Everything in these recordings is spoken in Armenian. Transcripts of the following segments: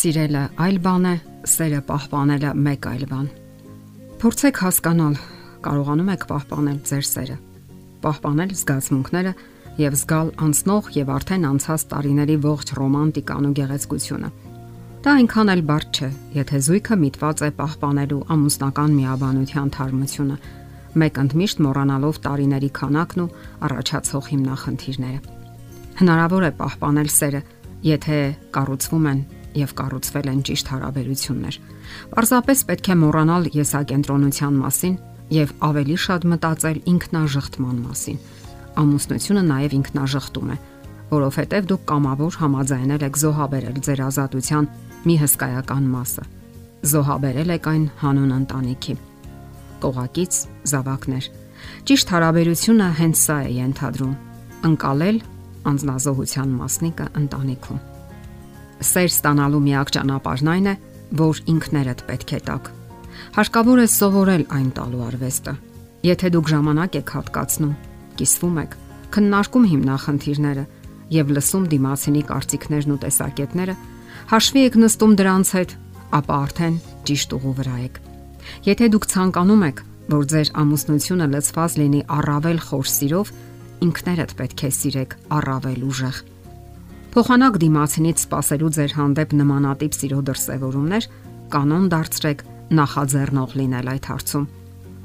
Սիրելը այլ բան է, սերը պահպանելը մեկ այլ բան։ Փորձեք հասկանալ, կարողանում եք պահպանել ձեր սերը, պահպանել զգացմունքները եւ զգալ անցնող եւ արդեն անցած տարիների ողջ ռոմանտիկան ու գեղեցկությունը։ Դա այնքան էլ բարդ չէ, եթե զույգը միտված է պահպանելու ամուսնական միաբանության թարմությունը, մեկ ընդմիշտ մոռանալով տարիների քանակն ու առաջացող հիմնախնդիրները։ Հնարավոր է պահպանել սերը, եթե կառուցվում են եւ կառուցվել են ճիշտ հարաբերություններ։ Պարզապես պետք է մոռանալ եսակենտրոնության մասին եւ ավելի շատ մտածել ինքնաժխտման մասին։ Ամուսնությունը նաեւ ինքնաժխտում է, որովհետեւ դուք կամավոր համաձայնել եք զոհաբերել ձեր ազատության մի հսկայական մասը։ Զոհաբերել եք այն հանուն ընտանիքի։ Կողակից զավակներ։ Ճիշտ հարաբերությունը հենց սա է ենթադրում։ Ընկալել անznազողության մասնիկը ընտանիքում սեր ստանալու միակ ճանապարհն այն է, որ ինքներդ պետք է տակ։ Հարկավոր է սովորել այն տալու արվեստը։ Եթե դուք ժամանակ եք հատկացնում, կիսվում եք, քննարկում հիմնախնդիրները եւ լսում դիմացինի կարծիքներն ու տեսակետները, հաշվի եք նստում դրանց հետ, ապա արդեն ճիշտ ուղու վրա եք։ Եթե դուք ցանկանում եք, որ ձեր ամուսնությունը լցված լինի առավել խոր սիրով, ինքներդ պետք է սիրեք առավել ուժեղ Փոխանակ դիմացինից սпасելու ձեր հանդեպ նմանատիպ սիրո դրսևորումներ կանոն դարձրեք նախաձեռնող լինել այդ հարցում։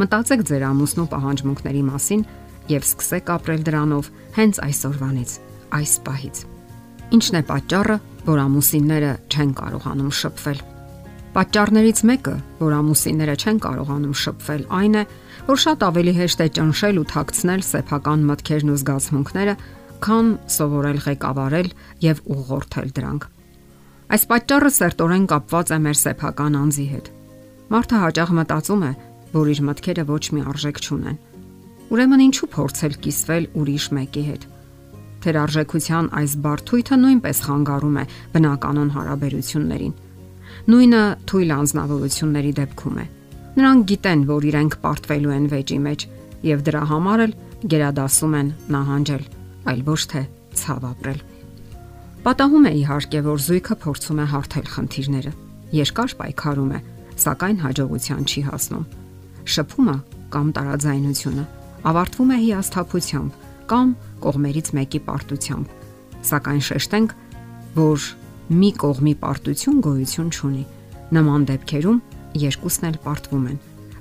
Մտածեք ձեր ամուսնու պահանջմունքների մասին եւ սկսեք ապրել դրանով հենց այսօրվանից, այս պահից։ Ինչն է պատճառը, որ ամուսինները չեն կարողանում շփվել։ Պատճառներից մեկը, որ ամուսինները չեն կարողանում շփվել, այն է, որ շատ ավելի հեշտ է ճնշել ու թաքցնել սեփական մտքերն ու զգացմունքները, քան սովորել ղեկավարել եւ ուղղորդել դրանք։ Այս պատճառը սերտորեն կապված է մեր սեփական անձի հետ։ Մարդը հաճախ մտածում է, որ իր մտքերը ոչ մի արժեք չունեն։ Ուրեմն ինչու փորձել կիսվել ուրիշ մեկի հետ։ Թերարժեքության այս բարթույթը նույնպես խանգարում է բնականon հարաբերություններին։ Նույնը թույլ անznավորությունների դեպքում է։ Նրանք գիտեն, որ իրենք պարտվելու են վեճի մեջ եւ դրա համար էլ գերադասում են նահանջել այլ ոչ թե ցավ ապրել։ Պատահում է իհարկե, որ զույգը փորձում է հարթել խնդիրները։ Երկար պայքարում է, սակայն հաջողության չի հասնում։ Շփումը կամ տարաձայնությունը ավարտվում է հիասթափությամբ կամ կողմերից մեկի պարտությամբ։ Սակայն շեշտենք, որ մի կողմի պարտություն գոյություն չունի։ Նման դեպքերում երկուսն էլ պարտվում են,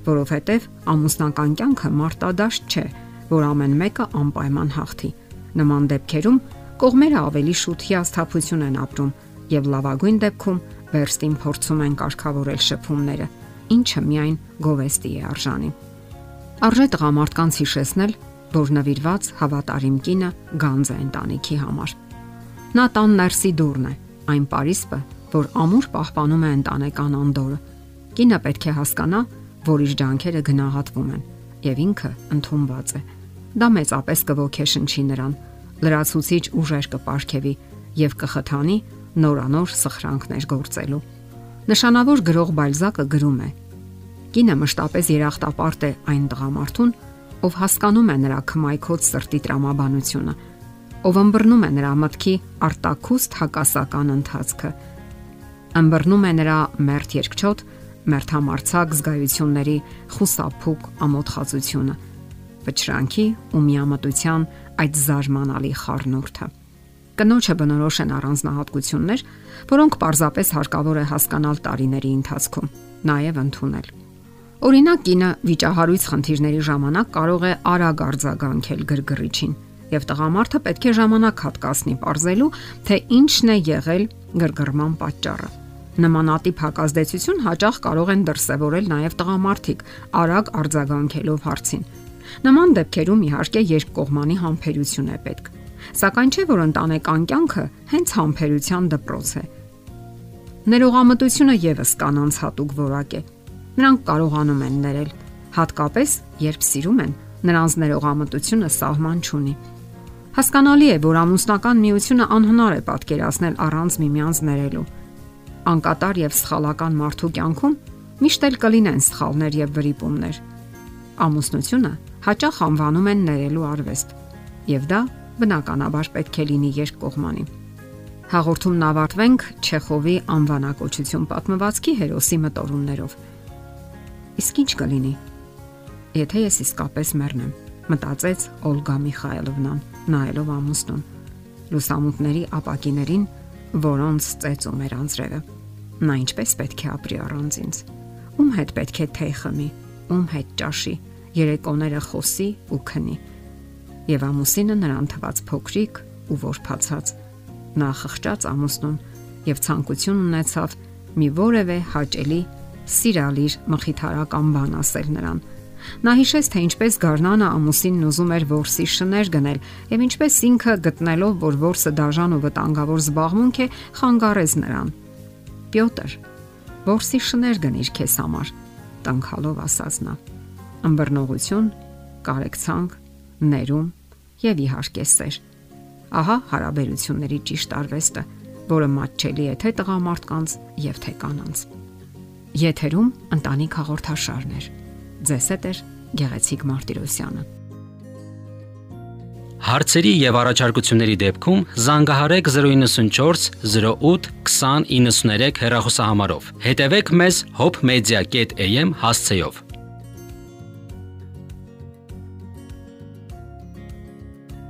որովհետև ամուսնական կյանքը մարտադաշտ չէ, որ ամեն մեկը անպայման հաղթի Նման դեպքերում կողմերը ավելի շուտ հիասթափություն են ապրում եւ լավագույն դեպքում վերստին փորձում են կարգավորել շփումները, ինչը միայն գովեստի է արժանի։ Արժե տղամարդկանց հիշեցնել, որ նվիրված հավատարիմ կինը գանձ է ընտանիքի համար։ Նա տան ներսի դուրն է, այն Փարիսը, որ ամուր պահպանում է ընտանեկան անդորը։ Կինը պետք է հասկանա, որ իր ջանքերը գնահատվում են եւ ինքը ընդունված է Դա մեծապես կողքեշնչի նրան, լրացուցիչ ուժեր կպարգևի եւ կխթանի նորանոր սխրանքներ գործելու։ Նշանավոր գրող Բալզակը գրում է. Կինը մշտապես երախտապարտ է այն տղամարդուն, ով հասկանում է նրա քմայքոց սրտի տրամաբանությունը, ով ըմբռնում է նրա մտքի արտակուստ հակասական ընթացքը, ըմբռնում է նրա մերթ երկչոտ, մերթամարցակ զգայությունների խուսափուկ ամոթխածությունը վճրանքի ու միամտության այդ զարմանալի խառնուրդը։ Կնոջը բնորոշ են առանձնահատկություններ, որոնք պարզապես հարկավոր է հասկանալ տարիների ընթացքում, նաև ընդունել։ Օրինակ, կինը վիճահարույց խնդիրների ժամանակ կարող է արագ արձագանքել գրգռիչին, եւ տղամարդը պետք է ժամանակ հատկացնի ողրզելու, թե ինչն է եղել գրգռման պատճառը։ Նմանատիպ հակազդեցություն հաճախ կարող են դրսևորել նաև տղամարդիկ, արագ արձագանքելով հարցին, Նման դեպքերում իհարկե երկկողմանի համբերություն է պետք։ Սակայն չէ որ ընտանեկան կյանքը հենց համբերության դպրոց է։ Ներողամտությունը եւս կանանց հատուկ որակ է։ Նրանք կարողանում են ներել, հատկապես երբ սիրում են, նրանց ներողամտությունը սահման չունի։ Հասկանալի է, որ ամուսնական միությունը անհնար է պատկերացնել առանց միմյանց ներելու։ Անկատար եւ սխալական մարդու կյանքում միշտ էլ կլինեն սխալներ եւ վրիպումներ։ Ամուսնությունը հաճախ անվանում են ներելու արվեստ, եւ դա բնականաբար պետք է լինի երկկողմանի։ Հաղորդումն ավարտվենք Չեխովի անվանակոչություն պատմվածքի հերոսի մտորումներով։ Իսկ ինչ կլինի, եթե ես իսկապես մեռնեմ, մտածեց Օլգա Միխայելովնան, նայելով ամուսնուն։ Լուսամուտների ապակիներին, որոնց ծեծում էր անձրևը։ Նա ինչպես պետք է ապրի առանց ինձ։ Ում հետ պետք է թեյ խմի, ում հետ ճաշի, երեկոները խոսի ու քնի։ Եվ ամուսինը նրան թված փոքրիկ ու որփացած։ Նա խղճաց ամուսնուն եւ ցանկություն ունեցավ մի որևէ հաճելի սիրալիր մխիթարական բան ասել նրան Նա հիշեց, թե ինչպես Գառնանը ամուսինն ուզում էր որսի շներ գնել եւ ինչպես ինքը գտնելով, որ որսը դաժան ու վտանգավոր զբաղմունք է, խանգարեց նրան։ Պյոտր, որսի շներ գնիր քեզ համար, տանքալով ասաց նա։ Ամբռնողություն, կարեկցանք, ներում եւ իհարկե սեր։ Ահա հարաբերությունների ճիշտ արվեստը, որը մատչելի է թե տղամարդկանց եւ թե կանանց։ Եթերում ընտանիք հաղորդաշարներ։ Ձեզ հետ է Գեղեցիկ Մարտիրոսյանը։ Հարցերի եւ առաջարկությունների դեպքում զանգահարեք 094 08 2093 հեռախոսահամարով։ Հետևեք մեզ hopmedia.am հասցեով։